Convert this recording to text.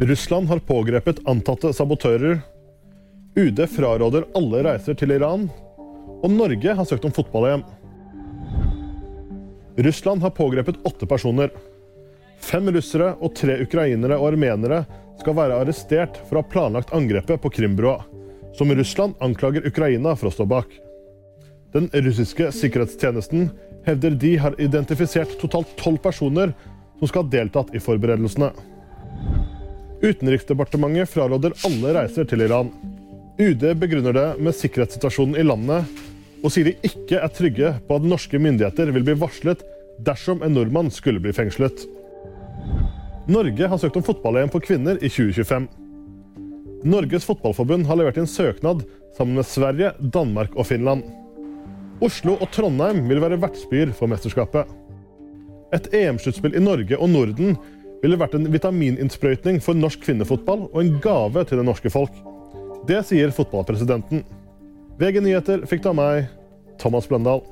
Russland har pågrepet antatte sabotører. UD fraråder alle reiser til Iran. Og Norge har søkt om fotball-EM. Russland har pågrepet åtte personer. Fem russere og tre ukrainere og armenere skal være arrestert for å ha planlagt angrepet på Krimbrua, som Russland anklager Ukraina for å stå bak. Den russiske sikkerhetstjenesten hevder de har identifisert totalt tolv personer som skal ha deltatt i forberedelsene. Utenriksdepartementet fraråder alle reiser til Iran. UD begrunner det med sikkerhetssituasjonen i landet, og sier de ikke er trygge på at norske myndigheter vil bli varslet dersom en nordmann skulle bli fengslet. Norge har søkt om fotball-EM for kvinner i 2025. Norges Fotballforbund har levert inn søknad sammen med Sverige, Danmark og Finland. Oslo og Trondheim vil være vertsbyer for mesterskapet. Et EM-sluttspill i Norge og Norden ville vært en vitamininnsprøytning for norsk kvinnefotball og en gave til det norske folk. Det sier fotballpresidenten. VG nyheter fikk av meg, Thomas Bløndal.